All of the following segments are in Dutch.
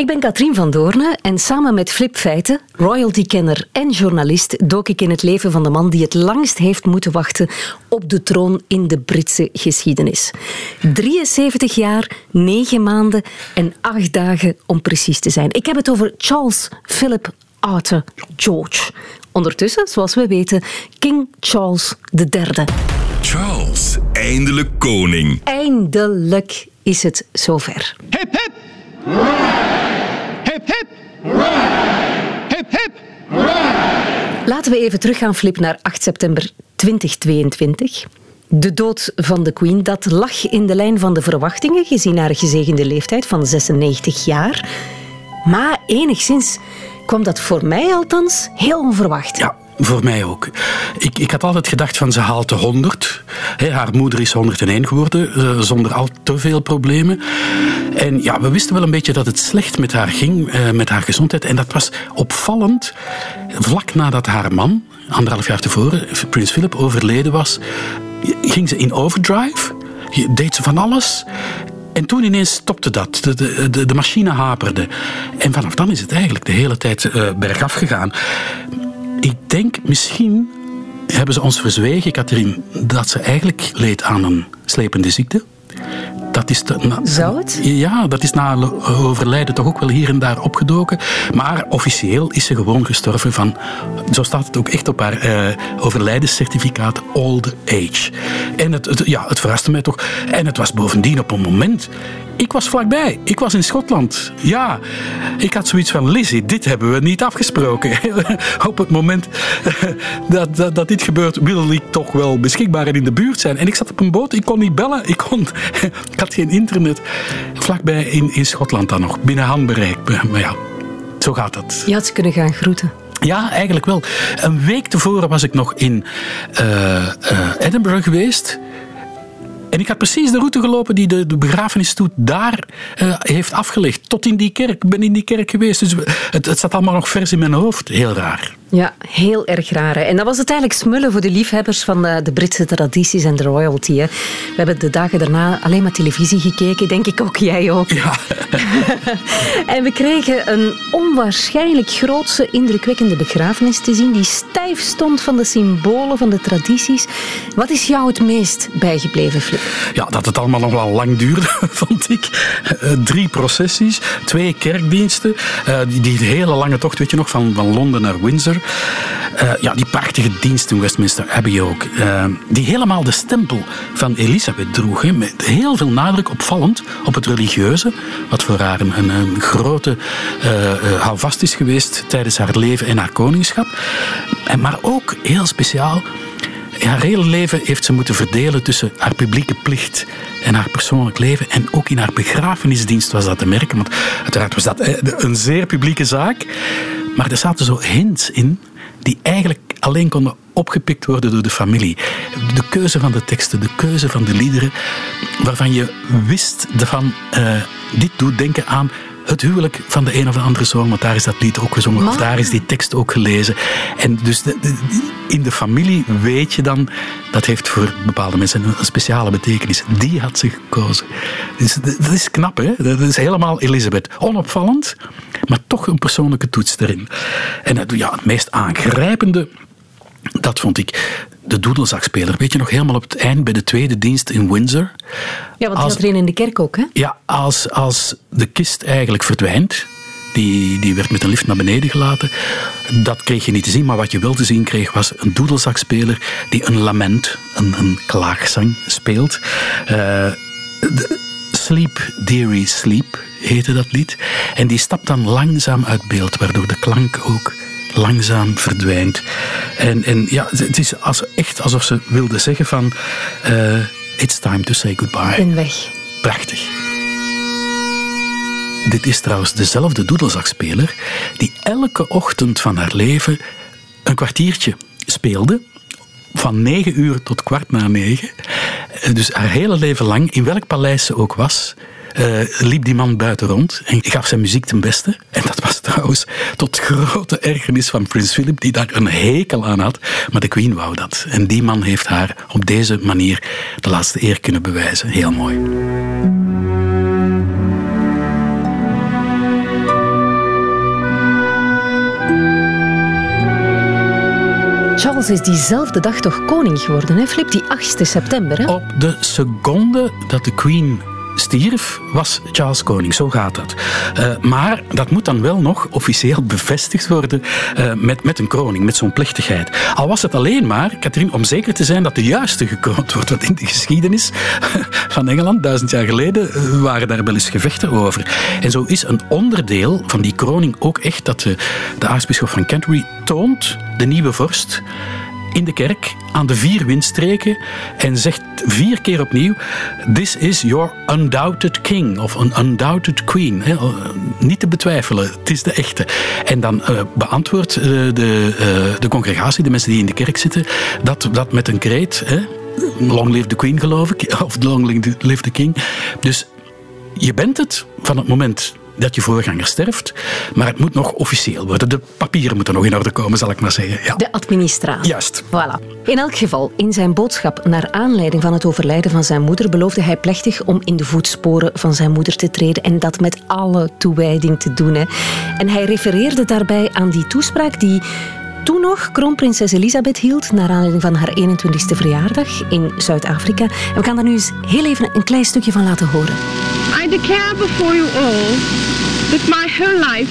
Ik ben Katrien van Doorne en samen met Flip Feiten, royalty-kenner en journalist, dook ik in het leven van de man die het langst heeft moeten wachten op de troon in de Britse geschiedenis. 73 jaar, 9 maanden en 8 dagen om precies te zijn. Ik heb het over Charles Philip Arthur George. Ondertussen, zoals we weten, King Charles III. Charles, eindelijk koning. Eindelijk is het zover. Hip hip! Hip hip! Laten we even teruggaan, Flip, naar 8 september 2022. De dood van de Queen, dat lag in de lijn van de verwachtingen, gezien haar gezegende leeftijd van 96 jaar. Maar enigszins kwam dat voor mij althans heel onverwacht. Ja, voor mij ook. Ik, ik had altijd gedacht van ze haalt de 100. haar moeder is 101 geworden, eh, zonder al te veel problemen. En ja, we wisten wel een beetje dat het slecht met haar ging, eh, met haar gezondheid. En dat was opvallend. Vlak nadat haar man, anderhalf jaar tevoren, Prins Philip, overleden was, ging ze in overdrive. Deed ze van alles. En toen ineens stopte dat. De, de, de, machine haperde. En vanaf dan is het eigenlijk de hele tijd bergaf gegaan. Ik denk misschien hebben ze ons verzwegen, Katrien, dat ze eigenlijk leed aan een slepende ziekte. Dat is Zou het? Ja, dat is na overlijden toch ook wel hier en daar opgedoken. Maar officieel is ze gewoon gestorven van, zo staat het ook echt op haar uh, overlijdenscertificaat, old age. En het, het, ja, het verraste mij toch. En het was bovendien op een moment ik was vlakbij. Ik was in Schotland. Ja, ik had zoiets van: Lizzie, dit hebben we niet afgesproken. Op het moment dat, dat, dat, dit gebeurt, wil ik toch wel beschikbaar en in de buurt zijn. En ik zat op een boot, ik kon niet bellen, ik, kon, ik had geen internet. Vlakbij in, in Schotland dan nog, binnen handbereik. Maar ja, zo gaat dat. Je had ze kunnen gaan groeten. Ja, eigenlijk wel. Een week tevoren was ik nog in uh, uh, Edinburgh geweest. En ik had precies de route gelopen die de, de begrafenisstoet daar uh, heeft afgelegd. Tot in die kerk. Ik ben in die kerk geweest. Dus het, het zat allemaal nog vers in mijn hoofd. Heel raar. Ja, heel erg raar. En dat was het eigenlijk smullen voor de liefhebbers van de, de Britse tradities en de royalty. Hè. We hebben de dagen daarna alleen maar televisie gekeken, denk ik ook, jij ook. Ja. en we kregen een onwaarschijnlijk grootse, indrukwekkende begrafenis te zien, die stijf stond van de symbolen, van de tradities. Wat is jou het meest bijgebleven, Flip? Ja, dat het allemaal nog wel lang duurde, vond ik. Uh, drie processies, twee kerkdiensten, uh, die, die hele lange tocht, weet je nog, van, van Londen naar Windsor. Uh, ja, die prachtige dienst in Westminster Abbey ook. Die helemaal de stempel van Elisabeth droeg. Met heel veel nadruk, opvallend, op het religieuze. Wat voor haar een, grote houvast is geweest tijdens haar leven en haar koningschap. En, maar ook, heel speciaal, haar hele leven heeft ze moeten verdelen tussen haar publieke plicht en haar persoonlijk leven. En ook in haar begrafenisdienst was dat te merken. Want uiteraard was dat een zeer publieke zaak. Maar er zaten zo hints in die eigenlijk alleen konden opgepikt worden door de familie. De keuze van de teksten, de keuze van de liederen, waarvan je wist van uh, dit doet denken aan het huwelijk van de een of de andere zoon, want daar is dat lied ook gezongen, of daar is die tekst ook gelezen. En dus de, in de familie weet je dan, dat heeft voor bepaalde mensen een, speciale betekenis. Die had ze gekozen. Dus dat is knap, hè? Dat is helemaal Elisabeth. Onopvallend, maar toch een persoonlijke toets erin. En ja, het meest aangrijpende, dat vond ik de doedelzakspeler. Weet je nog helemaal op het eind bij de tweede dienst in Windsor? Ja, want die had er in de kerk ook, hè? Ja, als, als de kist eigenlijk verdwijnt. Die, die werd met een lift naar beneden gelaten. Dat kreeg je niet te zien, maar wat je wel te zien kreeg was een doedelzakspeler die een lament, een, een klaagzang speelt. Uh, Sleep, Dearie Sleep heette dat lied. En die stapt dan langzaam uit beeld, waardoor de klank ook langzaam verdwijnt. En, en ja, het is als, echt alsof ze wilde zeggen van... Uh, it's time to say goodbye. Ben weg. Prachtig. Dit is trouwens dezelfde doedelzakspeler die elke ochtend van haar leven een kwartiertje speelde. Van negen uur tot kwart na negen. Eh, dus haar hele leven lang, in welk paleis ze ook was, eh, liep die man buiten rond en gaf zijn muziek ten beste. En dat was trouwens tot grote ergernis van Prins Philip, die daar een hekel aan had. Maar de Queen wou dat. En die man heeft haar op deze manier de laatste eer kunnen bewijzen. Heel mooi. Charles is diezelfde dag toch koning geworden, hè? Flip, die 8 september. Hè? Op de seconde dat de Queen stierf, was Charles koning. Zo gaat dat. Uh, maar dat moet dan wel nog officieel bevestigd worden uh, met, met een kroning, met zo'n plechtigheid. Al was het alleen maar, Catherine, om zeker te zijn dat de juiste gekroond wordt. Want in de geschiedenis van Engeland, duizend jaar geleden, uh, waren daar wel eens gevechten over. En zo is een onderdeel van die kroning ook echt dat de, de aartsbisschop van Canterbury toont de nieuwe vorst in de kerk aan de vier windstreken en zegt vier keer opnieuw: This is your undoubted king of an undoubted queen. niet te betwijfelen, het is de echte. En dan uh, beantwoordt uh, de, de congregatie, de mensen die in de kerk zitten, dat, dat met een kreet. Long live the queen, geloof ik. Of long live the king. Dus je bent het van het moment dat je voorganger sterft. Maar het moet nog officieel worden. De papieren moeten nog in orde komen, zal ik maar zeggen. Ja. De administratie. Juist. Voilà. In elk geval, in zijn boodschap naar aanleiding van het overlijden van zijn moeder beloofde hij plechtig om in de voetsporen van zijn moeder te treden en dat met alle toewijding te doen. Hè. En hij refereerde daarbij aan die toespraak die toen nog kroonprinses Elisabeth hield naar aanleiding van haar 21ste verjaardag in Zuid-Afrika. En we gaan daar nu eens heel even een klein stukje van laten horen. I declare before you all that my whole life,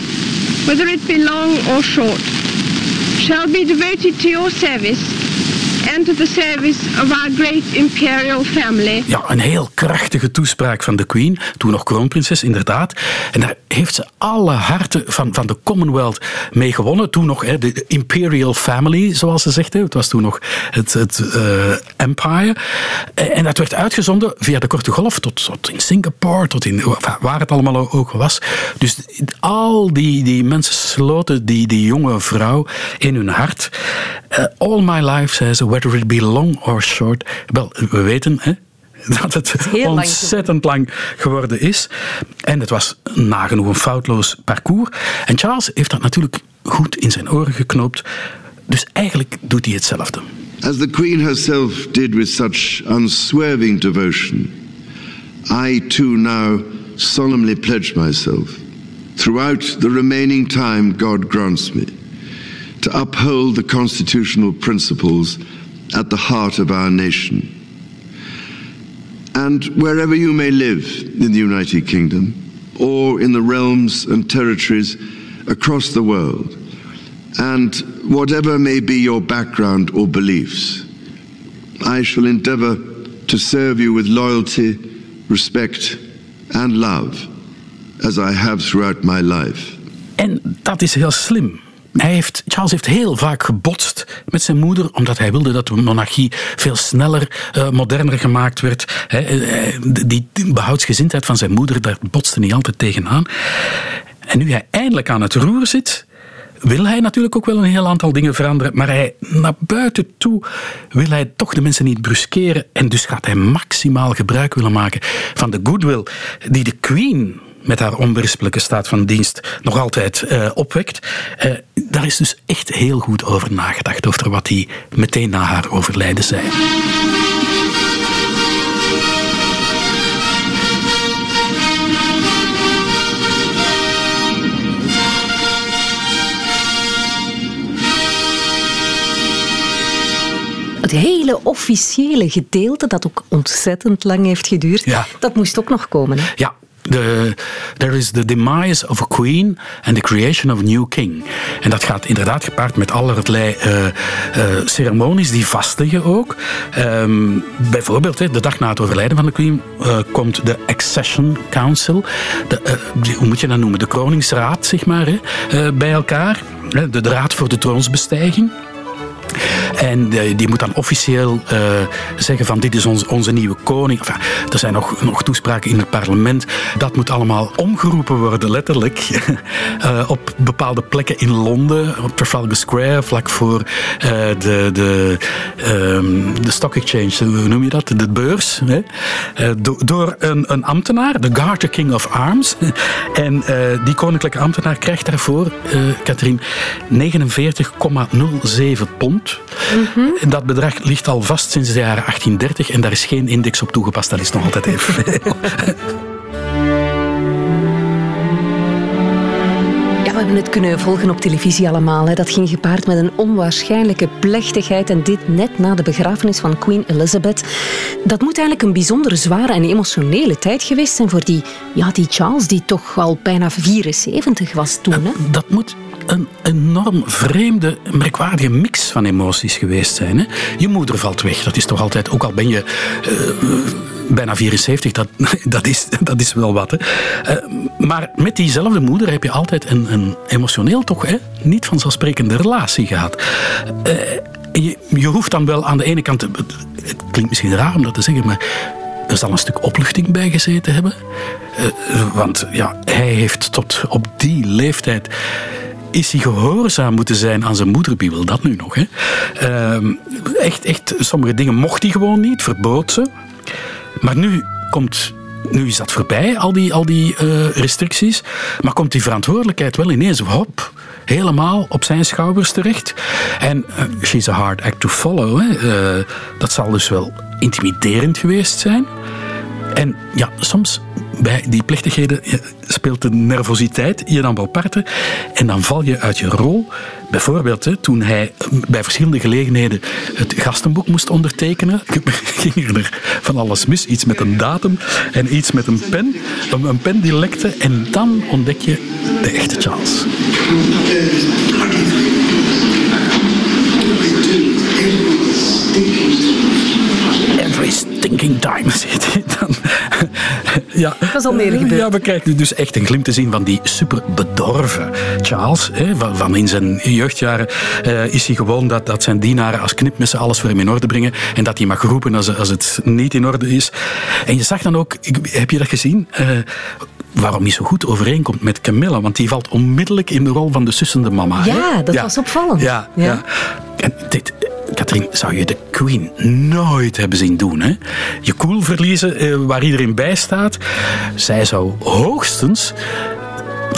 whether it be long or short, shall be devoted to your service to the service of our great imperial family. Ja, een heel krachtige toespraak van de Queen, toen nog kroonprinses, inderdaad. En daar heeft ze alle harten van, van de Commonwealth mee gewonnen. Toen nog hè, de Imperial Family, zoals ze zegt. Hè. Het was toen nog het, het uh, Empire. En dat werd uitgezonden via de Korte Golf tot, tot in Singapore, tot in waar het allemaal ook was. Dus al die, die mensen sloten die, die jonge vrouw in hun hart. Uh, all my life, zei ze, whether it be long or short. Wel, we weten hè, dat het, het ontzettend lang, lang geworden is. En het was nagenoeg een foutloos parcours. En Charles heeft dat natuurlijk goed in zijn oren geknoopt. Dus eigenlijk doet hij hetzelfde. As the Queen herself did with such unswerving devotion, I too now solemnly pledge myself, throughout the remaining time God grants me, to uphold the constitutional principles at the heart of our nation. And wherever you may live in the United Kingdom or in the realms and territories across the world, and whatever may be your background or beliefs, I shall endeavour to serve you with loyalty, respect, and love, as I have throughout my life. En dat is heel slim. Hij heeft, Charles heeft heel vaak gebotst met zijn moeder, omdat hij wilde dat de monarchie veel sneller, uh, moderner gemaakt werd. He, die behoudsgezindheid van zijn moeder, daar botste hij altijd tegenaan. En nu hij eindelijk aan het roer zit, wil hij natuurlijk ook wel een heel aantal dingen veranderen. Maar hij, naar buiten toe wil hij toch de mensen niet bruskeren. En dus gaat hij maximaal gebruik willen maken van de goodwill die de Queen met haar onberispelijke staat van dienst nog altijd uh, opwekt. Uh, daar is dus echt heel goed over nagedacht, over wat hij meteen na haar overlijden zei. Het hele officiële gedeelte, dat ook ontzettend lang heeft geduurd, ja. dat moest ook nog komen. Hè? Ja, there is the demise of a queen and the creation of a new king. En dat gaat inderdaad gepaard met allerlei uh, uh, ceremonies die vastliggen ook. Um, bijvoorbeeld, de dag na het overlijden van de queen uh, komt de Accession Council. De, hoe moet je dat noemen? De Kroningsraad, zeg maar, bij elkaar. De Raad voor de Troonsbestijging. En uh, die moet dan officieel uh, zeggen van dit is onze nieuwe koning. Er zijn nog, nog toespraken in het parlement. Dat moet allemaal omgeroepen worden, letterlijk. uh, op bepaalde plekken in Londen, op Trafalgar Square, vlak voor de, de, um, de Stock Exchange, hoe noem je dat? De beurs. Door een, een ambtenaar, de Garter King of Arms. en die koninklijke ambtenaar krijgt daarvoor, Katrien, 49,07 pond. Mm -hmm. Dat bedrag ligt al vast sinds de jaren 1830 en daar is geen index op toegepast. Dat is nog altijd even veel. Het kunnen volgen op televisie allemaal. Hè. Dat ging gepaard met een onwaarschijnlijke plechtigheid. En dit net na de begrafenis van Queen Elizabeth. Dat moet eigenlijk een bijzonder zware en emotionele tijd geweest zijn voor die, ja, die Charles, die toch al bijna 74 was toen. Hè? Dat moet een enorm vreemde, merkwaardige mix van emoties geweest zijn. Hè? Je moeder valt weg. Dat is toch altijd, ook al ben je uh, bijna 74, dat, dat, is, dat is wel wat. Hè? Uh, maar met diezelfde moeder heb je altijd een, een emotioneel toch hè, niet vanzelfsprekende relatie gehad. Uh, je, je hoeft dan wel aan de ene kant, het klinkt misschien raar om dat te zeggen, maar er zal een stuk opluchting bij gezeten hebben. Uh, want ja, hij heeft tot op die leeftijd is hij gehoorzaam moeten zijn aan zijn moeder? Wie wil dat nu nog? Hè? Uh, echt, echt, sommige dingen mocht hij gewoon niet, verbood ze. Maar nu komt nu is dat voorbij, al die, al die uh, restricties. Maar komt die verantwoordelijkheid wel ineens hop, helemaal op zijn schouders terecht. En uh, she's a hard act to follow. Hè. Uh, dat zal dus wel intimiderend geweest zijn. En ja, soms bij die plechtigheden speelt de nervositeit je dan wel parten. En dan val je uit je rol. Bijvoorbeeld toen hij bij verschillende gelegenheden het gastenboek moest ondertekenen, ging er van alles mis. Iets met een datum en iets met een pen. Een pen die lekte. En dan ontdek je de echte Charles. Every stinking time, zit hij dan. ja. Dat is al meer gebeurd. Ja, we krijgen nu dus echt een glimp te zien van die super bedorven Charles. Hè, van, van, in zijn jeugdjaren uh, is hij gewoon dat, dat zijn dienaren als knipmessen alles voor hem in orde brengen. En dat hij mag roepen als, als het niet in orde is. En je zag dan ook, heb je dat gezien? Uh, waarom niet zo goed overeenkomt met Camilla. Want die valt onmiddellijk in de rol van de sussende mama. Ja, dat ja. was opvallend. Ja, ja. ja. En dit, Katrien, zou je de Queen nooit hebben zien doen. Hè? Je koel verliezen eh, waar iedereen bij staat. Zij zou hoogstens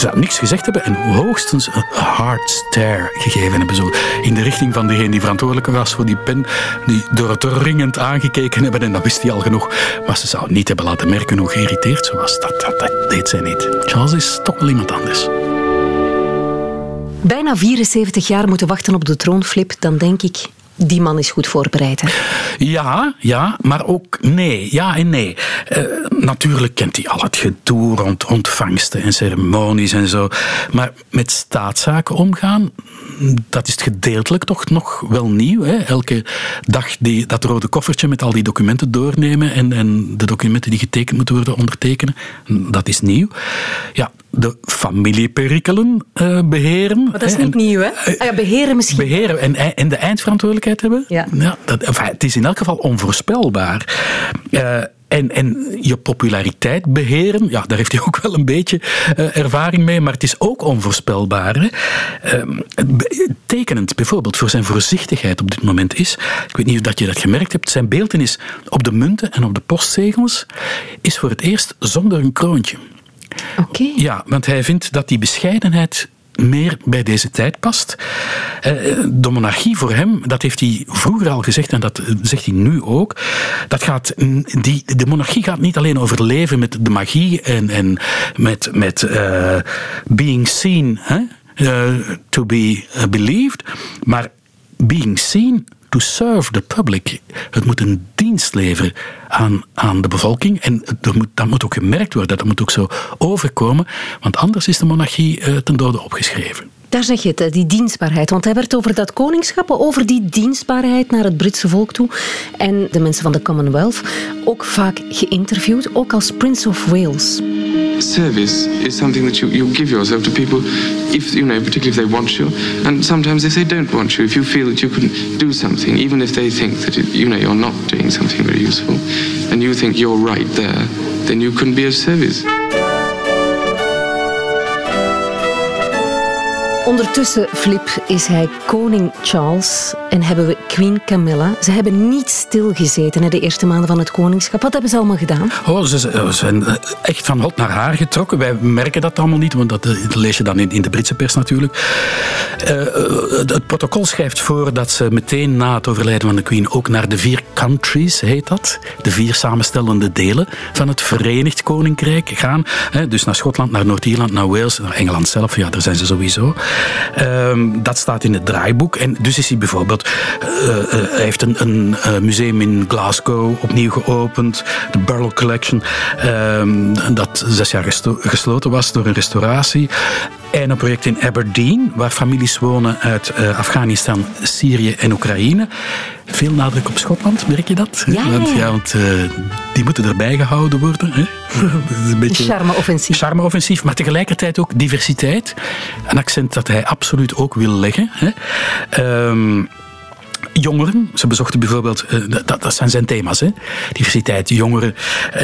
had niks gezegd hebben en hoogstens een hard stare gegeven hebben. Zo in de richting van degene die verantwoordelijk was voor die pen. Die door het ringend aangekeken hebben en dat wist hij al genoeg. Maar ze zou niet hebben laten merken hoe geïrriteerd ze was. Dat, dat, dat deed zij niet. Charles is toch wel iemand anders. Bijna 74 jaar moeten wachten op de troonflip, dan denk ik, die man is goed voorbereid. Hè? Ja, ja, maar ook nee. Ja en nee. Uh, natuurlijk kent hij al het gedoe rond ontvangsten en ceremonies en zo. Maar met staatszaken omgaan, dat is gedeeltelijk toch nog wel nieuw. Hè? Elke dag die, dat rode koffertje met al die documenten doornemen en, en de documenten die getekend moeten worden ondertekenen, dat is nieuw. Ja, de familieperikelen uh, beheren. Maar dat is niet en, nieuw, hè? Uh, ah ja, beheren misschien. Beheren en, en de eindverantwoordelijkheid hebben. Ja. ja dat, enfin, het is in elk geval onvoorspelbaar. Uh, en, en je populariteit beheren, ja, daar heeft hij ook wel een beetje uh, ervaring mee, maar het is ook onvoorspelbaar. Hè? Uh, tekenend bijvoorbeeld voor zijn voorzichtigheid op dit moment is, ik weet niet of dat je dat gemerkt hebt, zijn beeldenis op de munten en op de postzegels is voor het eerst zonder een kroontje. Okay. Ja, want hij vindt dat die bescheidenheid meer bij deze tijd past. Eh, de monarchie voor hem, dat heeft hij vroeger al gezegd en dat zegt hij nu ook. Dat gaat, die, de monarchie gaat niet alleen over leven met de magie en, en met, met uh, being seen hè? Uh, to be believed, maar being seen to serve the public. Het moet een dienst leveren aan, aan de bevolking. En er moet, dat moet ook gemerkt worden, dat moet ook zo overkomen. Want anders is de monarchie uh, ten dode opgeschreven. Daar zeg je het, die dienstbaarheid. Want hij werd over dat koningschap, over die dienstbaarheid naar het Britse volk toe en de mensen van de Commonwealth ook vaak geïnterviewd, ook als Prince of Wales. Service is something that you, you give yourself to people, if you know, particularly if they want you, and sometimes if they don't want you, if you feel that you can do something, even if they think that it, you know you're not doing something very useful, and you think you're right there, then you can be of service. Ondertussen, Flip, is hij koning Charles en hebben we Queen Camilla. Ze hebben niet stilgezeten de eerste maanden van het koningschap. Wat hebben ze allemaal gedaan? Oh, ze zijn eh, echt van hot naar haar getrokken. Wij merken dat allemaal niet, want dat, lees je dan in, de Britse pers natuurlijk. Uh, het protocol schrijft voor dat ze meteen na het overlijden van de Queen ook naar de vier countries, heet dat, de vier samenstellende delen van het Verenigd Koninkrijk gaan. Dus naar Schotland, naar Noord-Ierland, naar Wales, naar Engeland zelf. Ja, daar zijn ze sowieso. Ehm, dat staat in het draaiboek. En dus is hij bijvoorbeeld... Uh, hij heeft een, een museum in Glasgow opnieuw geopend. De Burrell Collection. Ehm, dat zes jaar gesloten was door een restauratie. En een project in Aberdeen, waar families wonen uit Afghanistan, Syrië en Oekraïne. Veel nadruk op Schotland, merk je dat? Ja, want, ja, want die moeten erbij gehouden worden. Hè? een beetje charme-offensief. Charme-offensief, maar tegelijkertijd ook diversiteit. Een accent dat hij absoluut ook wil leggen. Hè? Um, jongeren. Ze bezochten bijvoorbeeld, uh, dat, dat, zijn zijn thema's, hè? diversiteit, jongeren. Uh,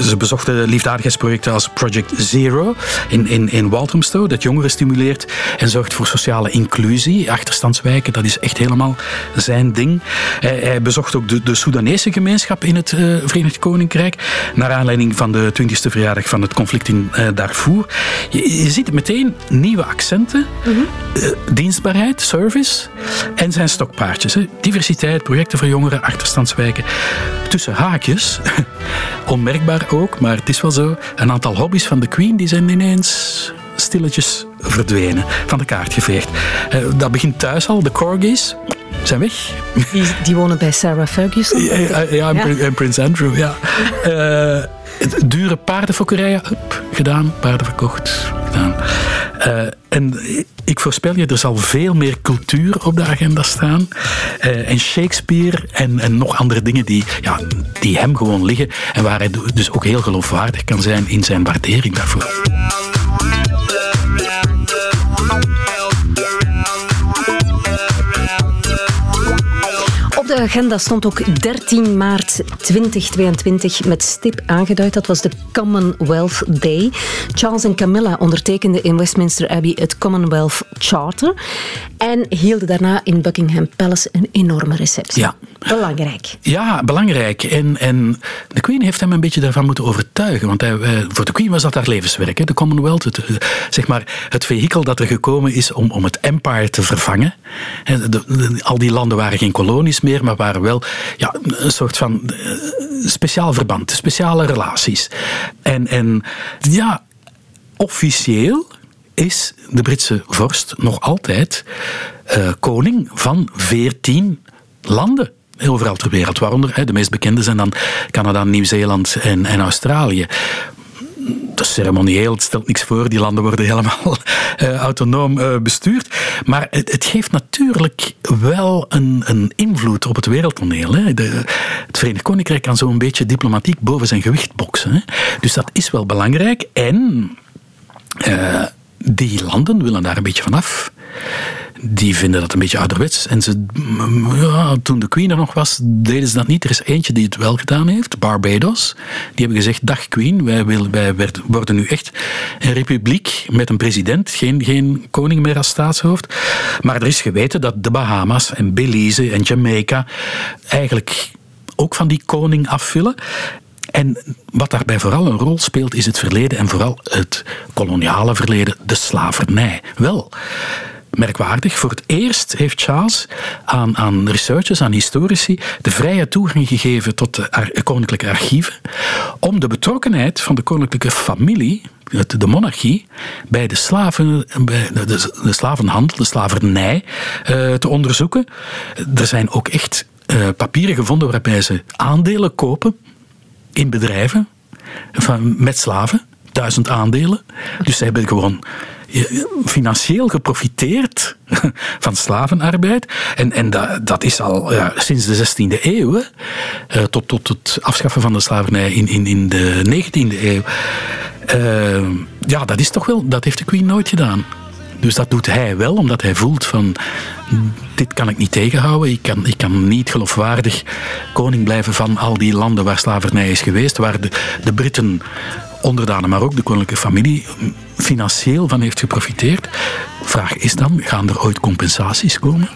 ze bezochten liefdadigheidsprojecten als Project Zero in, in, in Walthamstow, dat jongeren stimuleert en zorgt voor sociale inclusie. Achterstandswijken, dat is echt helemaal zijn ding. Uh, hij bezocht ook de, de Soedanese gemeenschap in het Verenigd Koninkrijk, naar aanleiding van de 20e verjaardag van het conflict in Darfur. Je, je, ziet meteen nieuwe accenten, mm -hmm. dienstbaarheid, service en zijn stokpaard. Diversiteit, projecten voor jongeren, achterstandswijken. Tussen haakjes, onmerkbaar ook, maar het is wel zo. Een aantal hobby's van de Queen die zijn ineens stilletjes verdwenen, van de kaart geveegd. Eh, dat begint thuis al, de corgis zijn weg. Die, die wonen bij Sarah Ferguson? Ja, ja, en, Prins Andrew, ja. Uh, dure paardenfokkerijen, gedaan, paarden verkocht, gedaan. Uh, en ik voorspel je, er zal veel meer cultuur op de agenda staan. Uh, en Shakespeare en, en nog andere dingen die, ja, die hem gewoon liggen. En waar hij dus ook heel geloofwaardig kan zijn in zijn waardering daarvoor. Agenda stond ook 13 maart 2022 met stip aangeduid. Dat was de Commonwealth Day. Charles en Camilla ondertekenden in Westminster Abbey het Commonwealth Charter en hielden daarna in Buckingham Palace een enorme receptie. Ja. Belangrijk. Ja, belangrijk. En, en de Queen heeft hem een beetje daarvan moeten overtuigen. Want hij, eh, voor de Queen was dat haar levenswerk, hè? de Commonwealth. Het, eh, zeg maar, het vehikel dat er gekomen is om, om het empire te vervangen. al die landen waren geen kolonies meer, maar waren wel ja, een soort van eh, speciaal verband, speciale relaties. En, en ja, officieel is de Britse vorst nog altijd koning van veertien landen overal ter wereld. Waaronder de meest bekende zijn dan Canada, Nieuw-Zeeland en, en Australië ceremonieel, het stelt niks voor. Die landen worden helemaal uh, autonoom uh, bestuurd. Maar het, het, geeft natuurlijk wel een, een invloed op het wereldtoneel. Hè. De, het Verenigd Koninkrijk kan zo'n beetje diplomatiek boven zijn gewicht boksen. Hè. Dus dat is wel belangrijk. En uh, die landen willen daar een beetje vanaf die vinden dat een beetje ouderwets. En ze, ja, toen de Queen er nog was, deden ze dat niet. Er is eentje die het wel gedaan heeft, Barbados. Die hebben gezegd, dag Queen, wij, willen, wij worden nu echt een republiek met een president, geen, geen koning meer als staatshoofd. Maar er is geweten dat de Bahamas en Belize en Jamaica eigenlijk ook van die koning afvullen. En wat daarbij vooral een rol speelt, is het verleden en vooral het koloniale verleden, de slavernij. Wel, merkwaardig. Voor het eerst heeft Charles aan, aan researchers, aan historici, de vrije toegang gegeven tot de koninklijke archieven om de betrokkenheid van de koninklijke familie de monarchie bij de, slaven, bij de, de, slavenhandel, de slavernij, uh, te onderzoeken. Er zijn ook echt uh, papieren gevonden waarbij ze aandelen kopen in bedrijven van, met slaven, duizend aandelen. Dus ze hebben gewoon financieel geprofiteerd van slavenarbeid. En, en dat, dat is al ja, sinds de 16e eeuw, uh, tot, tot het afschaffen van de slavernij in, in, in de 19e eeuw. Uh, ja, dat is toch wel, dat heeft de Queen nooit gedaan. Dus dat doet hij wel, omdat hij voelt van dit kan ik niet tegenhouden. Ik kan, ik kan niet geloofwaardig koning blijven van al die landen waar slavernij is geweest, waar de, de Britten onderdanen, maar ook de koninklijke familie financieel van heeft geprofiteerd. Vraag is dan, gaan er ooit compensaties komen?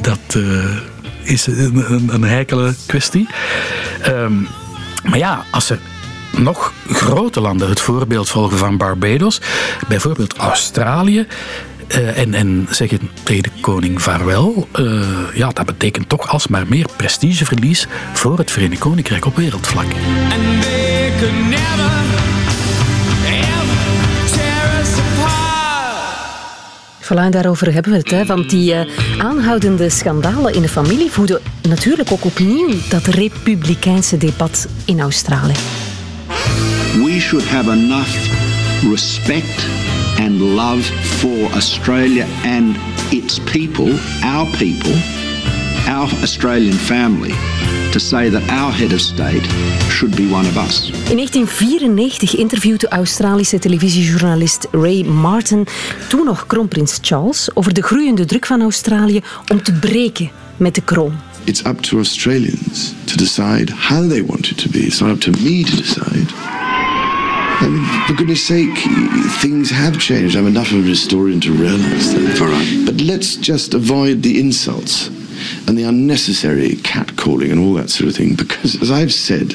Dat uh, is een, een, een, heikele kwestie. Um, maar ja, als er nog grote landen het voorbeeld volgen van Barbados, bijvoorbeeld Australië, uh, en, en zeggen tegen de koning vaarwel, uh, ja, dat betekent toch alsmaar meer prestigeverlies voor het Verenigd Koninkrijk op wereldvlak. Voilà, daarover hebben we het. Hè. Want die uh, aanhoudende schandalen in de familie voeden natuurlijk ook opnieuw dat republikeinse debat in Australië. We should have enough respect and love for Australia and its people, our people, our Australian family, to say that our head of state should be one of us. In 1994 interviewde Australische televisiejournalist Ray Martin toen nog kroonprins Charles over de groeiende druk van Australië om te breken met de kroon. It's up to Australians to decide how they want it to be. It's not up to me to decide. I mean, for goodness sake, things have changed. I'm enough of a historian to realize that. All right. But let's just avoid the insults and the unnecessary catcalling and all that sort of thing. Because, as I've said,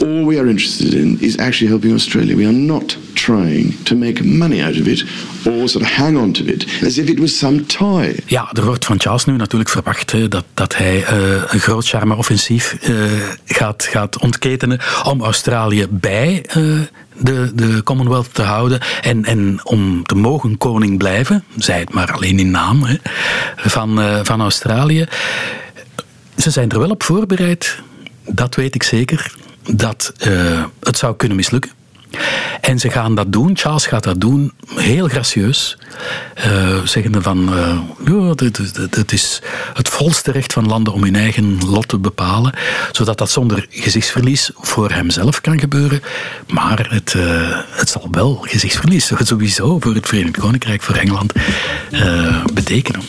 all we are interested in is actually helping Australia. We are not trying to make money out of it or sort of hang on to it as if it was some toy. Ja, er wordt van Charles nu natuurlijk verwacht hè, dat, dat hij uh, een groot charme-offensief uh, gaat, gaat ontketenen om Australië bij uh, de, de Commonwealth te houden en, en om te mogen koning blijven, zij het maar alleen in naam, hè, van, van Australië. Ze zijn er wel op voorbereid, dat weet ik zeker dat uh, het zou kunnen mislukken. En ze gaan dat doen, Charles gaat dat doen, heel gracieus. Uh, zeggende van, uh, ja, het is het volste recht van landen om hun eigen lot te bepalen. Zodat dat zonder gezichtsverlies voor hemzelf kan gebeuren. Maar het, uh, het zal wel gezichtsverlies sowieso voor het Verenigd Koninkrijk, voor Engeland, betekenen.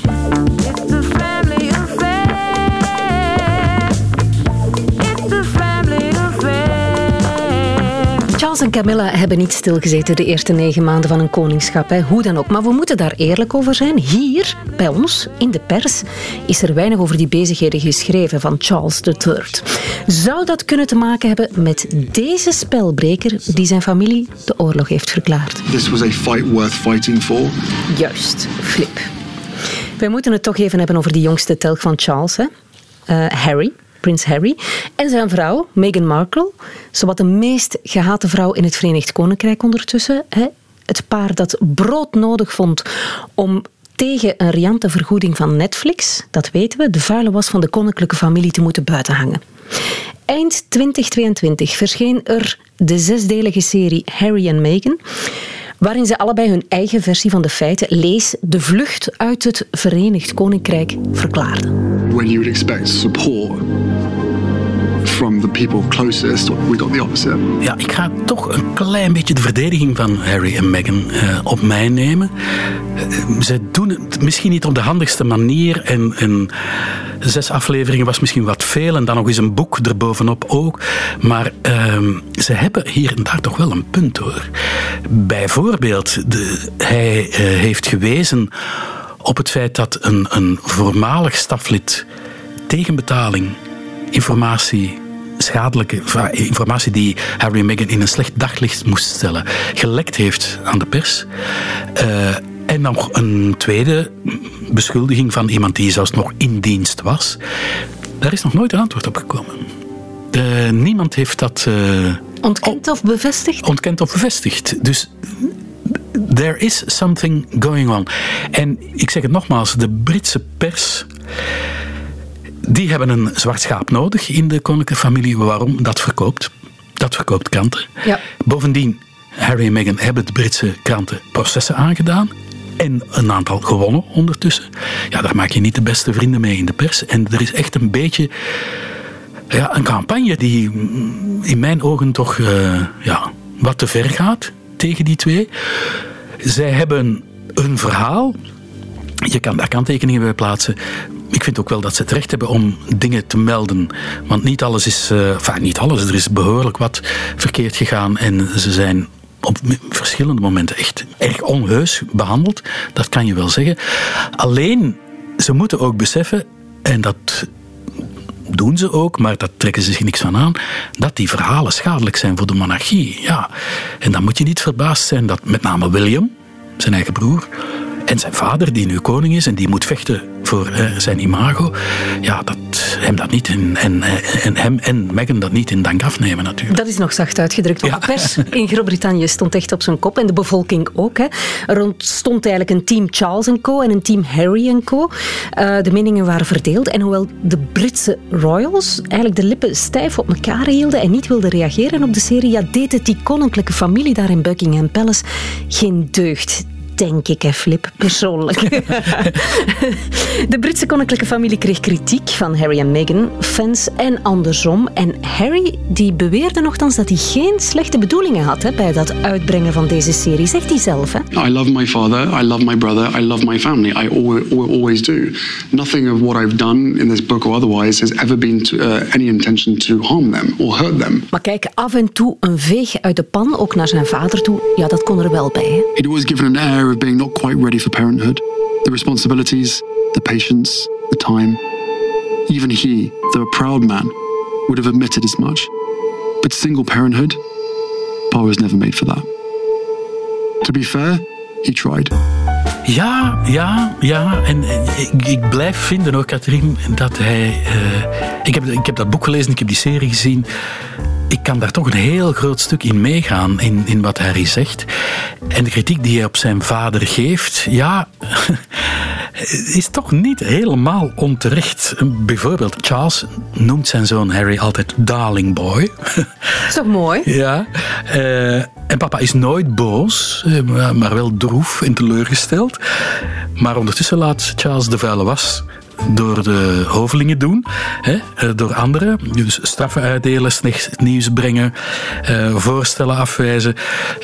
Charles en Camilla hebben niet stilgezeten de eerste negen maanden van een koningschap. Hè. Hoe dan ook. Maar we moeten daar eerlijk over zijn. Hier, bij ons, in de pers, is er weinig over die bezigheden geschreven van Charles III. Zou dat kunnen te maken hebben met deze spelbreker die zijn familie de oorlog heeft verklaard? This was a fight worth fighting for. Juist, Flip. Wij moeten het toch even hebben over die jongste telg van Charles, hè? Uh, Harry prins Harry, en zijn vrouw, Meghan Markle. Zowat de meest gehate vrouw in het Verenigd Koninkrijk ondertussen. Hè? Het paar dat brood nodig vond om tegen een riante vergoeding van Netflix, dat weten we, de vuile was van de koninklijke familie te moeten buitenhangen. Eind 2022 verscheen er de zesdelige serie Harry en Meghan waarin ze allebei hun eigen versie van de feiten, lees de vlucht uit het Verenigd Koninkrijk, verklaarden. From the people closest, we the opposite. Ja, ik ga toch een klein beetje de verdediging van Harry en Meghan uh, op mij nemen. Uh, ze doen het misschien niet op de handigste manier en, en zes afleveringen was misschien wat veel en dan nog eens een boek erbovenop ook. Maar uh, ze hebben hier en daar toch wel een punt hoor. Bijvoorbeeld, de, hij eh, heeft gewezen op het feit dat een, een voormalig staflid tegenbetaling informatie schadelijke informatie die Harry en Meghan in een slecht daglicht moest stellen, gelekt heeft aan de pers. Uh, en nog een tweede beschuldiging van iemand die zelfs nog in dienst was. Daar is nog nooit een antwoord op gekomen. De, niemand heeft dat. Uh, ontkend of bevestigd? Ontkend of bevestigd. Dus there is something going on. En ik zeg het nogmaals, de Britse pers. Die hebben een zwart schaap nodig in de koninklijke familie. Waarom? Dat verkoopt. Dat verkoopt kranten. Ja. Bovendien, Harry en Meghan hebben de Britse kranten processen aangedaan. En een aantal gewonnen ondertussen. Ja, daar maak je niet de beste vrienden mee in de pers. En er is echt een beetje ja, een campagne die in mijn ogen toch uh, ja, wat te ver gaat tegen die twee. Zij hebben een verhaal. Je kan daar kanttekeningen bij plaatsen. Ik vind ook wel dat ze het recht hebben om dingen te melden. Want niet alles is. Uh, niet alles. Er is behoorlijk wat verkeerd gegaan. En ze zijn op verschillende momenten echt erg onheus behandeld. Dat kan je wel zeggen. Alleen, ze moeten ook beseffen, en dat doen ze ook, maar dat trekken ze zich niks van aan, dat die verhalen schadelijk zijn voor de monarchie. Ja. En dan moet je niet verbaasd zijn dat met name William, zijn eigen broer, en zijn vader, die nu koning is en die moet vechten voor eh, zijn imago, ja, dat hem dat niet in, en, eh, en hem en Meghan dat niet in dank afnemen natuurlijk. Dat is nog zacht uitgedrukt. Want de pers in Groot-Brittannië stond echt op zijn kop en de bevolking ook. Hè. Er ontstond eigenlijk een team Charles Co. en een team Harry Co. Uh, de meningen waren verdeeld. En hoewel de Britse royals eigenlijk de lippen stijf op elkaar hielden en niet wilden reageren op de serie, ja, deed het die koninklijke familie daar in Buckingham Palace geen deugd denk ik, hè, Flip, persoonlijk. de Britse koninklijke familie kreeg kritiek van Harry en Meghan, fans en andersom. En Harry die beweerde nogthans dat hij geen slechte bedoelingen had hè, bij dat uitbrengen van deze serie. Zegt hij zelf, hè? I love my father, I love my brother, I love my family. I always, always do. Nothing of what I've done in this book or otherwise has ever been to, uh, any intention to harm them or hurt them. Maar kijk, af en toe een veeg uit de pan, ook naar zijn vader toe, ja, dat kon er wel bij. Hè? It was given an air of being not quite ready for parenthood. The responsibilities, the patience, the time. Even he, though a proud man, would have admitted as much. But single parenthood, Pa was never made for that. To be fair, he tried. Ja, ja, ja. En ik, ik blijf vinden ook, Katrien, dat hij... Uh, ik, heb, ik heb dat boek gelezen, ik heb die serie gezien ik kan daar toch een heel groot stuk in meegaan, in, in wat Harry zegt. En de kritiek die hij op zijn vader geeft, ja, is toch niet helemaal onterecht. Bijvoorbeeld, Charles noemt zijn zoon Harry altijd Darling Boy. Is toch mooi? Ja. Uh, en papa is nooit boos, eh, maar wel droef en teleurgesteld. Maar ondertussen laat Charles de vuile was door de hovelingen doen, hè, eh, door anderen. Dus straffen uitdelen, slecht nieuws brengen, eh, voorstellen afwijzen.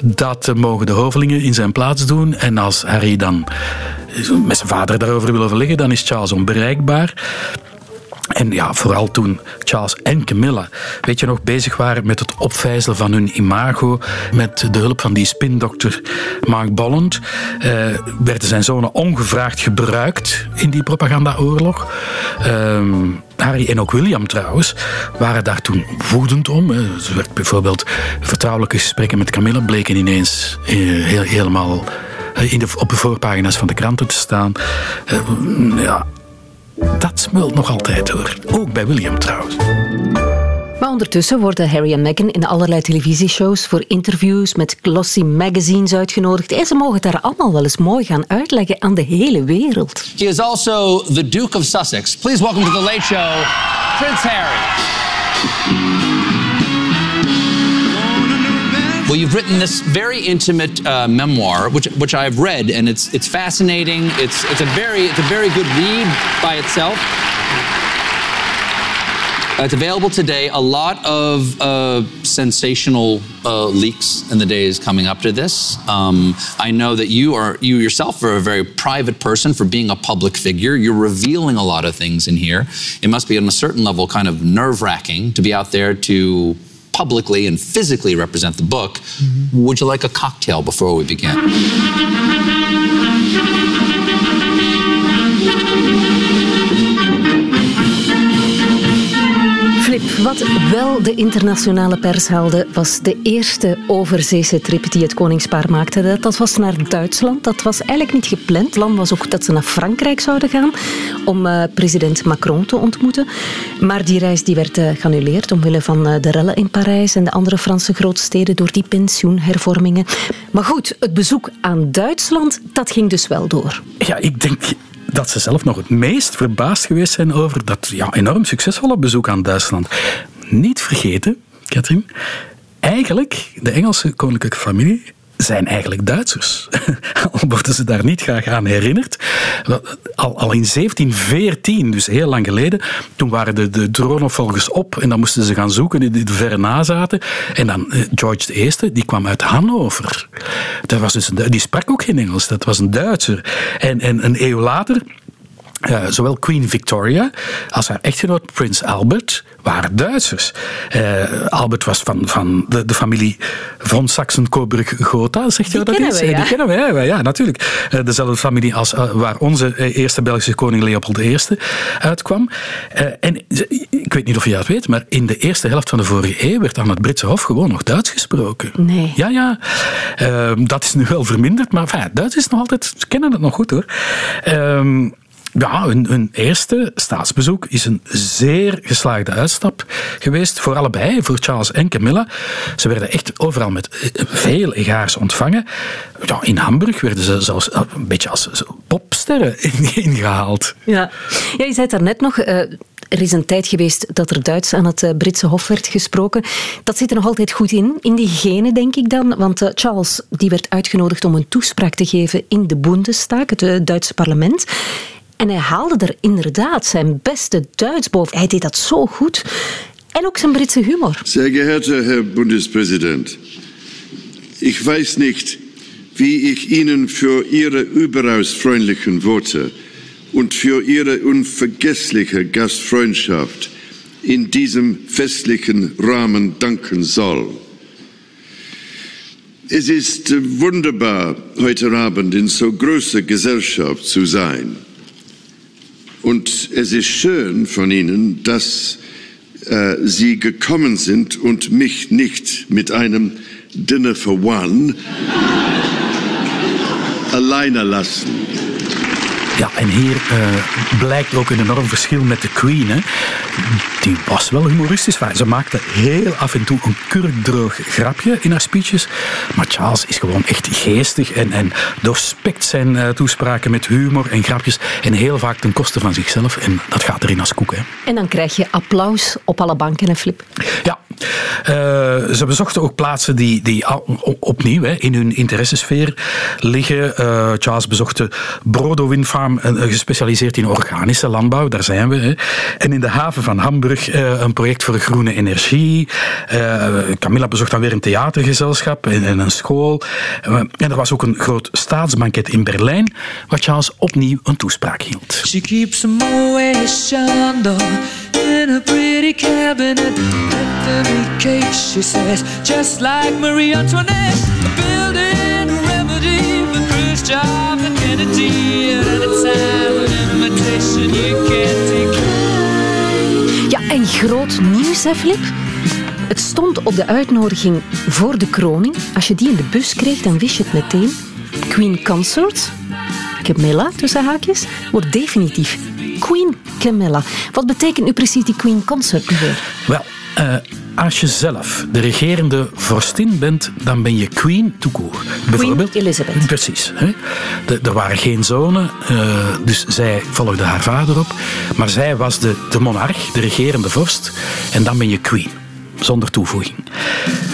Dat mogen de hovelingen in zijn plaats doen. En als Harry dan met zijn vader daarover wil overleggen, dan is Charles onbereikbaar. En ja, vooral toen Charles en Camilla, weet je nog, bezig waren met het opvijzelen van hun imago, met de hulp van die spindokter Mark Bolland, eh, werden zijn zonen ongevraagd gebruikt in die propagandaoorlog. Eh, Harry en ook William trouwens waren daar toen woedend om. Ze werd bijvoorbeeld vertrouwelijke gesprekken met Camilla bleken ineens eh, heel, helemaal eh, in de, op de voorpagina's van de kranten te staan. Uh, ja, dat smult nog altijd door. Ook bij William trouwens. Maar ondertussen worden Harry en Meghan in allerlei televisieshows voor interviews met glossy magazines uitgenodigd. En ze mogen het daar allemaal wel eens mooi gaan uitleggen aan de hele wereld. He is also the Duke of Sussex. Please welcome to the Late Show, Prince Harry. Well, you've written this very intimate uh, memoir, which which I've read, and it's it's fascinating. It's it's a very it's a very good read by itself. Uh, it's available today. A lot of uh, sensational uh, leaks in the days coming up to this. Um, I know that you are you yourself are a very private person for being a public figure. You're revealing a lot of things in here. It must be on a certain level kind of nerve wracking to be out there to publicly and physically represent the book. Mm-hmm. Would you like a cocktail before we begin? Wat wel de internationale pers haalde, was de eerste overzeese trip die het koningspaar maakte. Dat was naar Duitsland. Dat was eigenlijk niet gepland. Het plan was ook dat ze naar Frankrijk zouden gaan om uh, president Macron te ontmoeten. Maar die reis die werd uh, geannuleerd omwille van uh, de rellen in Parijs en de andere Franse grootsteden door die pensioenhervormingen. Maar goed, het bezoek aan Duitsland, dat ging dus wel door. Ja, ik denk dat ze zelf nog het meest verbaasd geweest zijn over dat ja, enorm succesvolle bezoek aan Duitsland. Niet vergeten, Katrien, eigenlijk de Engelse koninklijke familie zijn eigenlijk Duitsers. Al worden ze daar niet graag aan herinnerd. Al, al in 1714, dus heel lang geleden, toen waren de, de op en dan moesten ze gaan zoeken in de, verre nazaten. En dan eh, George I, die kwam uit Hannover. Dat was dus die sprak ook geen Engels, dat was een Duitser. En, en een eeuw later eh, zowel Queen Victoria als haar echtgenoot Prins Albert waren Duitsers. Eh, Albert was van, van de, de familie von Saxen-Coburg-Gotha, zegt jou dat iets? we, Eh, ja. Die kennen wij, ja, ja, natuurlijk. Dezelfde familie als waar onze eerste Belgische koning Leopold I uitkwam. En ik weet niet of je dat weet, maar in de eerste helft van de vorige eeuw werd aan het Britse Hof gewoon nog Duits gesproken. Nee. Ja, ja. Ehm, dat is nu wel verminderd, maar enfin, Duits is nog altijd, ze kennen het nog goed hoor. Ja, hun, eerste staatsbezoek is een zeer geslaagde uitstap geweest voor allebei, voor Charles en Camilla. Ze werden echt overal met eh, veel egaars ontvangen. Ja, in Hamburg werden ze zelfs eh, een beetje als popsterren ingehaald. Ja. ja, je zei het daarnet nog. eh, er is een tijd geweest dat er Duits aan het Britse Hof werd gesproken. Dat zit er nog altijd goed in, in die genen, denk ik dan. Want Charles die werd uitgenodigd om een toespraak te geven in de Bundestag, het Duitse parlement. En hij haalde er inderdaad zijn beste Duits boven. Hij deed dat zo goed. En ook zijn Britse humor. Sehr geehrter Herr Bundespräsident, ich weiß nicht, wie ich Ihnen für Ihre überaus freundlichen Worte und für Ihre unvergessliche Gastfreundschaft in diesem festlichen Rahmen danken soll. Es ist wunderbar, heute Abend in so großer Gesellschaft zu sein. Und es ist schön von Ihnen, dass äh, Sie gekommen sind und mich nicht mit einem Dinner for One alleine lassen. Ja, en hier eh, blijkt ook een enorm verschil met de Queen. Hè. Die was wel humoristisch. Maar Ze maakte heel af en toe een kurkdroog grapje in haar speeches. Maar Charles is gewoon echt geestig en, en doorspekt zijn eh, toespraken met humor en grapjes. En heel vaak ten koste van zichzelf. En dat gaat erin als koek. Hè. En dan krijg je applaus op alle banken, en Flip. Ja, Eh, ze bezochten ook plaatsen die, die opnieuw hè, in hun interessesfeer liggen. Eh, Charles bezocht de Brodo Wind Farm, eh, gespecialiseerd in organische landbouw. Daar zijn we. Hè. En in de haven van Hamburg een project voor groene energie. Camilla bezocht dan weer een theatergezelschap en, en een school. En er was ook een groot staatsbanket in Berlijn, waar Charles opnieuw een toespraak hield. She keeps in her pretty cabinet. Anthony cake, she says, just like Marie Antoinette. Building a remedy for Khrushchev and Kennedy. And it's an invitation you can't decline. Ja, en groot nieuws, hè, Flip? Het stond op de uitnodiging voor de kroning. Als je die in de bus kreeg, dan wist je het meteen. Queen Consort, Camilla, tussen haakjes, wordt definitief Queen Camilla. Wat betekent nu precies die Queen Consort nu weer? Wel, eh, als je zelf de regerende vorstin bent, dan ben je queen to court. Bijvoorbeeld, Elizabeth. Precies. Hè? De- er waren geen zonen, eh, dus zij volgde haar vader op. Maar zij was de, de monarch, de regerende vorst. En dan ben je queen, zonder toevoeging.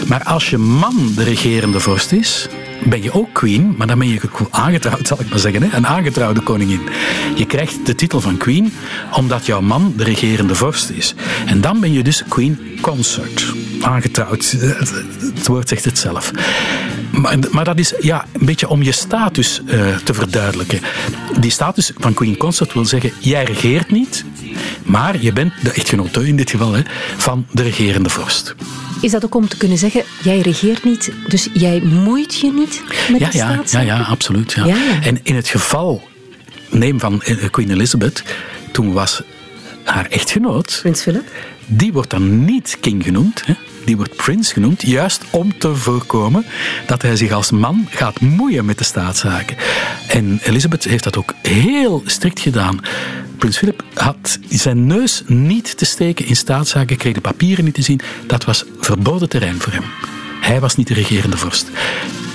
Maar als je man de regerende vorst is, ben je ook queen, maar dan ben je aangetrouwd, zal ik maar zeggen. Hè? Een aangetrouwde koningin. Je krijgt de titel van queen omdat jouw man de regerende vorst is. En dan ben je dus queen consort. Aangetrouwd. Het het woord zegt het zelf. Maar, maar dat is ja, een beetje om je status eh, te verduidelijken. Die status van queen consort wil zeggen, jij regeert niet, maar je bent de echtgenote in dit geval hè, van de regerende vorst. Is dat ook om te kunnen zeggen, jij regeert niet, dus jij moeit je niet met Ja, de ja, ja, ja, absoluut. Ja. Ja, ja. En in het geval, neem van eh, Queen Elizabeth, toen was haar echtgenoot, Prins Philip. die wordt dan niet king genoemd, hè? Die wordt prins genoemd, juist om te voorkomen dat hij zich als man gaat moeien met de staatszaken. En Elizabeth heeft dat ook heel strikt gedaan. Prins Philip had zijn neus niet te steken in staatszaken, kreeg de papieren niet te zien. Dat was verboden terrein voor hem. Hij was niet de regerende vorst.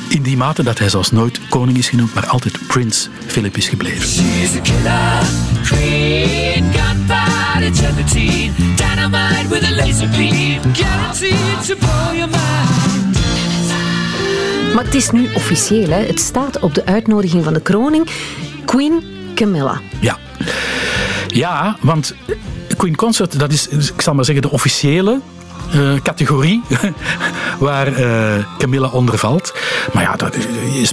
In die mate dat hij zelfs nooit koning is genoemd, maar altijd prins Philip is gebleven. Gelatine, dynamite with a laser beam, guaranteed to blow your mind. Maar het is nu officieel, hè? het staat op de uitnodiging van de kroning. Queen Camilla. Ja. Ja, want Queen Consort, dat is, ik zal maar zeggen, de officiële eh, categorie waar eh, Camilla onder valt. Maar ja, dat is,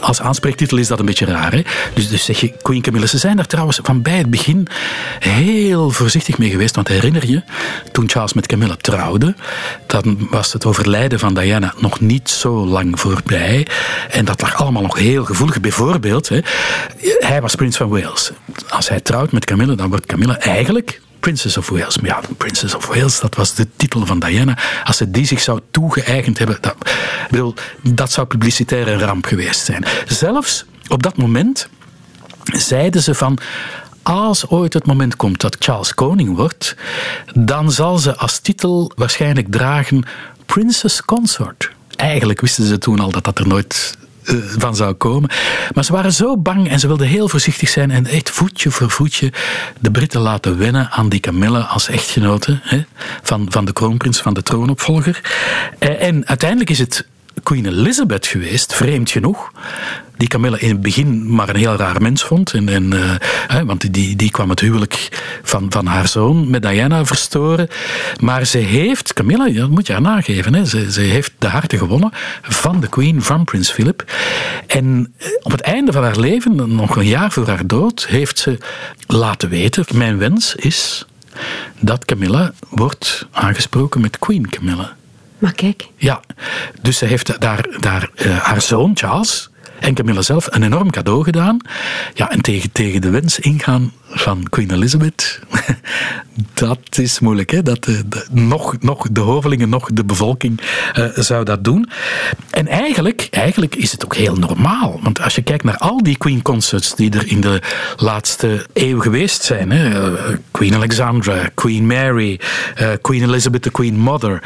als aanspreektitel is dat een beetje raar. Hè? Dus, dus zeg je Queen Camilla. Ze zijn daar trouwens van bij het begin heel voorzichtig mee geweest. Want herinner je, toen Charles met Camilla trouwde, dan was het overlijden van Diana nog niet zo lang voorbij. En dat lag allemaal nog heel gevoelig. Bijvoorbeeld, hè, hij was prins van Wales. Als hij trouwt met Camilla, dan wordt Camilla eigenlijk Princess of Wales. Maar ja, Princess of Wales, dat was de titel van Diana. Als ze die zich zou toegeëigend hebben, dat, dat zou publicitair een ramp geweest zijn. Zelfs op dat moment zeiden ze van als ooit het moment komt dat Charles koning wordt, dan zal ze als titel waarschijnlijk dragen Princess Consort. Eigenlijk wisten ze toen al dat dat er nooit eh, van zou komen. Maar ze waren zo bang en ze wilden heel voorzichtig zijn en echt voetje voor voetje de Britten laten wennen aan die Camilla als echtgenote hè, van, van de kroonprins, van de troonopvolger. Eh, En uiteindelijk is het Queen Elizabeth geweest, vreemd genoeg. Die Camilla in het begin maar een heel raar mens vond. En, en, eh, hè, want die, die kwam het huwelijk van, van haar zoon met Diana verstoren. Maar ze heeft, Camilla, dat moet je haar nageven, hè, ze, ze heeft de harten gewonnen van de Queen, van Prins Philip. En eh, op het einde van haar leven, nog een jaar voor haar dood, heeft ze laten weten: Mijn wens is dat Camilla wordt aangesproken met Queen Camilla. Maar kijk. Ja, dus ze heeft daar, daar eh, haar zoon Charles en Camilla zelf een enorm cadeau gedaan. Ja, en tegen, tegen de wens ingaan van Queen Elizabeth, dat is moeilijk. Hè? Dat, de, de- nog, nog de hovelingen, nog de bevolking eh, zou dat doen. En eigenlijk, eigenlijk is het ook heel normaal. Want als je kijkt naar al die Queen concerts die er in de laatste eeuw geweest zijn. Hè? eh, Queen Alexandra, Queen Mary, eh, Queen Elizabeth, the Queen Mother.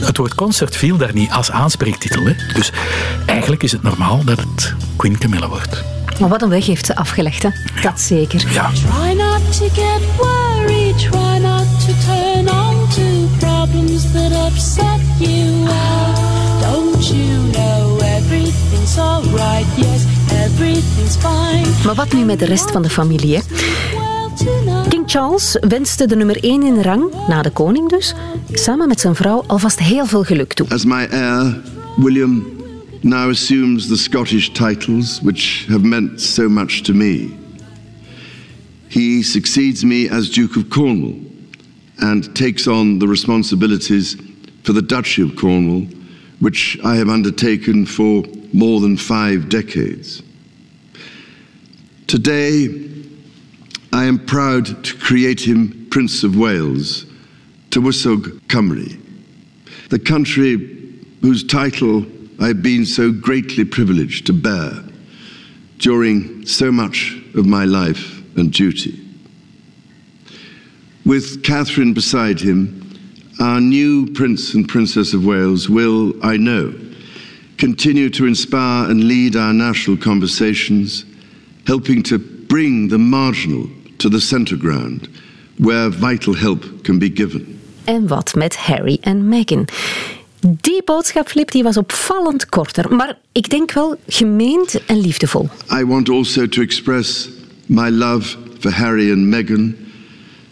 Het woord concert viel daar niet als aanspreektitel. Hè? Dus eigenlijk is het normaal dat het Queen Camilla wordt. Maar wat een weg heeft ze afgelegd, hè? Dat zeker. Ja. Try not to get worried, try not to turn on to problems that upset you. Well, don't you know everything's alright? Yes, everything's fine. Maar wat nu met de rest van de familie? Hè? King Charles wenste de nummer 1 in rang, na de koning dus, samen met zijn vrouw alvast heel veel geluk toe. As my heir, William now assumes the Scottish titles which have meant so much to me. He succeeds me as Duke of Cornwall and takes on the responsibilities for the Duchy of Cornwall, which I have undertaken for more than five decades. Today, I am proud to create him Prince of Wales, Tywysog Cymru, the country whose title I've been so greatly privileged to bear during so much of my life and duty. With Catherine beside him, our new Prince and Princess of Wales will, I know, continue to inspire and lead our national conversations, helping to bring the marginal to the centre ground where vital help can be given. En wat met Harry en Meghan? Die boodschap, Flip, die was opvallend korter, maar ik denk wel gemeend en liefdevol. I want also to express my love for Harry and Meghan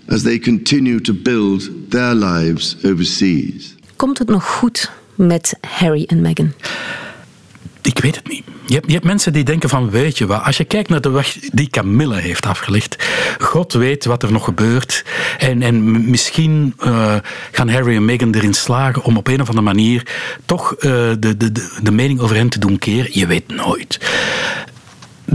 as they continue to build their lives overseas. Komt het nog goed met Harry en Meghan? Ik weet het niet. Je hebt, je hebt mensen die denken van, weet je wat, als je kijkt naar de weg die Camilla heeft afgelegd, God weet wat er nog gebeurt. En, en misschien eh, gaan Harry en Meghan erin slagen om op een of andere manier toch eh, de, de, de, de mening over hen te doen keren. Je weet nooit.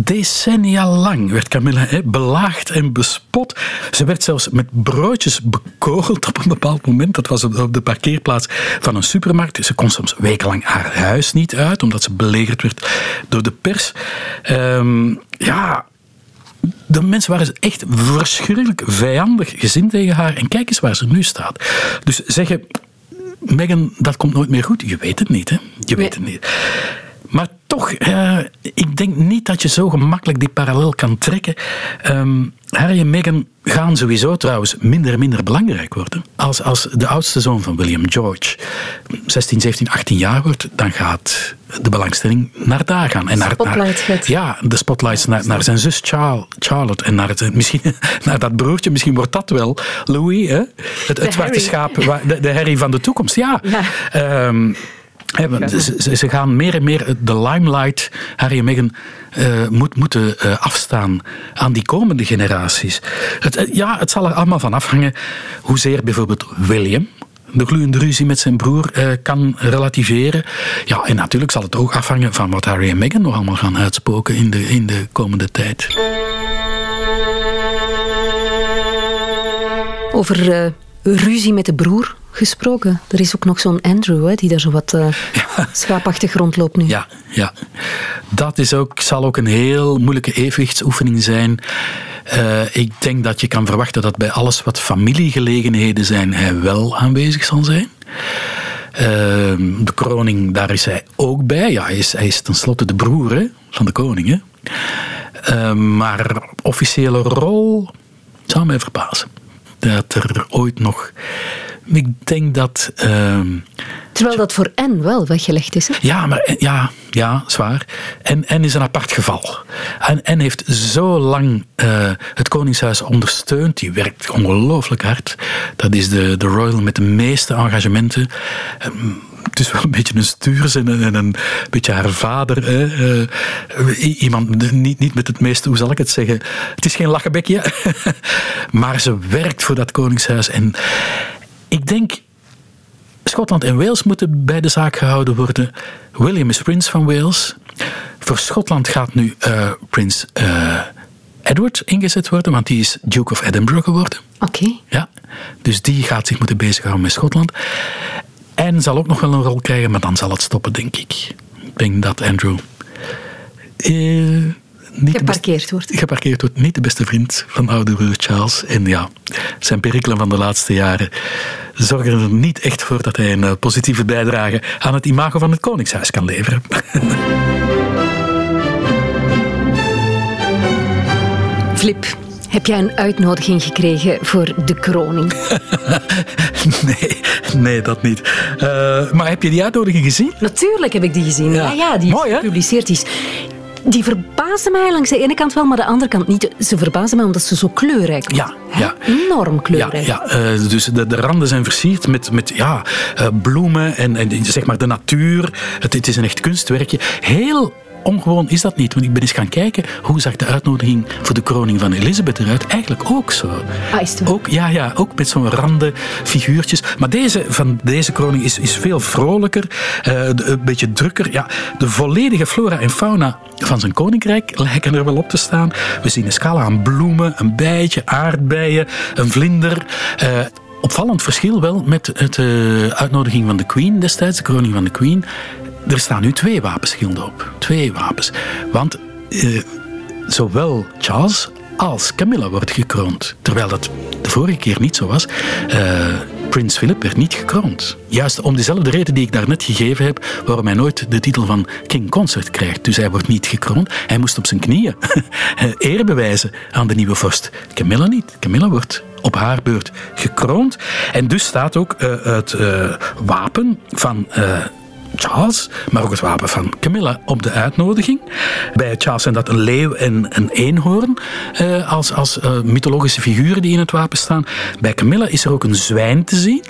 Decennia lang werd Camilla hè, belaagd en bespot. Ze werd zelfs met broodjes bekogeld op een bepaald moment. Dat was op de parkeerplaats van een supermarkt. Ze kon soms wekenlang haar huis niet uit, omdat ze belegerd werd door de pers. Ehm, ja, de mensen waren echt verschrikkelijk vijandig gezind tegen haar. En kijk eens waar ze nu staat. Dus zeggen, Meghan, dat komt nooit meer goed. Je weet het niet, hè? Je weet het niet. Maar toch, eh, ik denk niet dat je zo gemakkelijk die parallel kan trekken. Ehm, Harry en Meghan gaan sowieso trouwens minder en minder belangrijk worden. Als, als de oudste zoon van William George 16, 17, 18 jaar wordt, dan gaat de belangstelling naar daar gaan. En naar, Spotlight naar, gaat. Ja, de spotlights naar, naar zijn zus Charl- Charlotte en naar, het, misschien, naar dat broertje. Misschien wordt dat wel Louis, hè? Het, het zwarte schaap, de, de Harry van de toekomst. Ja. Ja. Ehm, want ze, ze- gaan meer en meer de limelight, Harry en Meghan, eh, moet, moeten eh, afstaan aan die komende generaties. Het, eh, ja, het zal er allemaal van afhangen hoezeer bijvoorbeeld William de gloeiende ruzie met zijn broer eh, kan relativeren. Ja, en natuurlijk zal het ook afhangen van wat Harry en Meghan nog allemaal gaan uitspoken in de, in de komende tijd. Over eh, ruzie met de broer gesproken. Er is ook nog zo'n Andrew hè, die daar zo wat eh schaapachtig rondloopt nu. Ja, ja. Dat is ook, zal ook een heel moeilijke evenwichtsoefening zijn. Eh, ik denk dat je kan verwachten dat bij alles wat familiegelegenheden zijn, hij wel aanwezig zal zijn. Ehm, de kroning, daar is hij ook bij. Ja, hij is, hij is tenslotte de broer hè, van de koning. Hè. Ehm, maar officiële rol zou mij verbazen. Dat er ooit nog. Ik denk dat. ehm, Terwijl dat voor Anne wel weggelegd is. Hè? ja, maar ja, ja, zwaar. En, en is een apart geval. En, en heeft zo lang eh, het Koningshuis ondersteund. Die werkt ongelooflijk hard. Dat is de, de royal met de meeste engagementen. Ehm, Het is wel een beetje een stuurs en een, en een beetje haar vader. Hè. Eh, iemand niet, niet met het meeste, hoe zal ik het zeggen? Het is geen lachenbekje. maar ze werkt voor dat Koningshuis. En ik denk Schotland en Wales moeten bij de zaak gehouden worden. William is prins van Wales. Voor Schotland gaat nu eh, prins eh, Edward ingezet worden, want die is Duke of Edinburgh geworden. Oké. Ja, dus die gaat zich moeten bezighouden met Schotland. En zal ook nog wel een rol krijgen, maar dan zal het stoppen, denk ik. Ik denk dat Andrew eh, niet de beste- Geparkeerd wordt. geparkeerd wordt. Niet de beste vriend van oude broer Charles. En ja, zijn perikelen van de laatste jaren zorgen er niet echt voor dat hij een eh, positieve bijdrage aan het imago van het Koningshuis kan leveren. Flip, heb jij een uitnodiging gekregen voor de kroning? nee, nee, dat niet. Eh, maar heb je die uitnodiging gezien? Natuurlijk heb ik die gezien. Ja, ja, die is gepubliceerd. Die, is, die verbaasde mij langs de ene kant wel, maar de andere kant niet. Ze verbaasde mij omdat ze zo kleurrijk was. Ja, ja. Enorm Ja, kleurrijk. ja eh, dus de, de randen zijn versierd met, met ja, eh, bloemen en, en zeg maar de natuur. Het, het is een echt kunstwerkje. Heel ongewoon is dat niet. Want ik ben eens gaan kijken hoe zag de uitnodiging voor de kroning van Elisabeth eruit. Eigenlijk ook zo. Ah, is het? Ook, ja, ja, ook met zo'n randen, figuurtjes. Maar deze van deze kroning is, is veel vrolijker, eh, de- een beetje drukker. Ja, de volledige flora en fauna van zijn koninkrijk lijken er wel op te staan. We zien een scala aan bloemen, een bijtje, aardbeien, een vlinder. Eh, opvallend verschil wel met het eh, uitnodiging van de Queen destijds, de kroning van de Queen. Er staan nu twee wapenschilden op. Twee wapens. Want eh, zowel Charles als Camilla wordt gekroond. Terwijl dat de vorige keer niet zo was. Eh, Prins Philip werd niet gekroond. Juist om dezelfde reden die ik daarnet gegeven heb, waarom hij nooit de titel van King Consort krijgt. Dus hij wordt niet gekroond. Hij moest op zijn knieën eer bewijzen aan de nieuwe vorst. Camilla niet. Camilla wordt op haar beurt gekroond. En dus staat ook eh, het eh, wapen van eh, Charles, maar ook het wapen van Camilla op de uitnodiging. Bij Charles zijn dat een leeuw en een eenhoorn eh, als, als eh, mythologische figuren die in het wapen staan. Bij Camilla is er ook een zwijn te zien.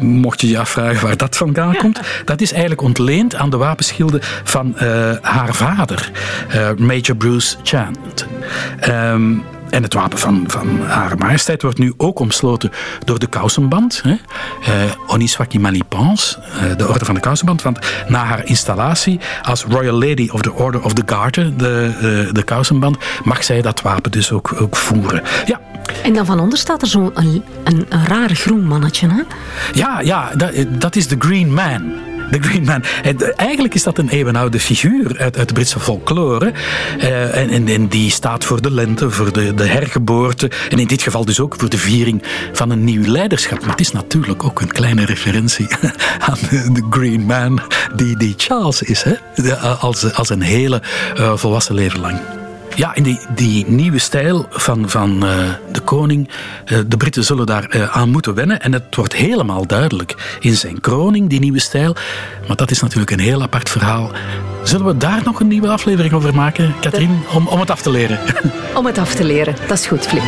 Mocht je je afvragen waar dat vandaan komt. Dat is eigenlijk ontleend aan de wapenschilden van eh, haar vader, Major Bruce Chant. Ehm, en het wapen van, van haar majesteit wordt nu ook omsloten door de kousenband. Hè? Eh, Oniswaki Malipans, eh, de orde van de kousenband. Want na haar installatie als Royal Lady of the Order of the Garter, de, eh, de kousenband, mag zij dat wapen dus ook, ook voeren. Ja, En dan van onder staat er zo'n een, een, groen mannetje. Hè? ja, ja dat, dat is de Green Man. De Green Man. En Eigenlijk is dat een eeuwenoude figuur uit, uit de Britse folklore. Eh, en, en, die staat voor de lente, voor de, de hergeboorte. En in dit geval dus ook voor de viering van een nieuw leiderschap. Maar het is natuurlijk ook een kleine referentie aan de, Green Man die, die Charles is. Hè? Als, als een hele eh, volwassen leven lang. Ja, in die, die nieuwe stijl van, van eh, de koning, eh, de Britten zullen daar eh, aan moeten wennen. En het wordt helemaal duidelijk in zijn kroning, die nieuwe stijl. Maar dat is natuurlijk een heel apart verhaal. Zullen we daar nog een nieuwe aflevering over maken, Katrien, om, om het af te leren? Om het af te leren. Dat is goed, Flip.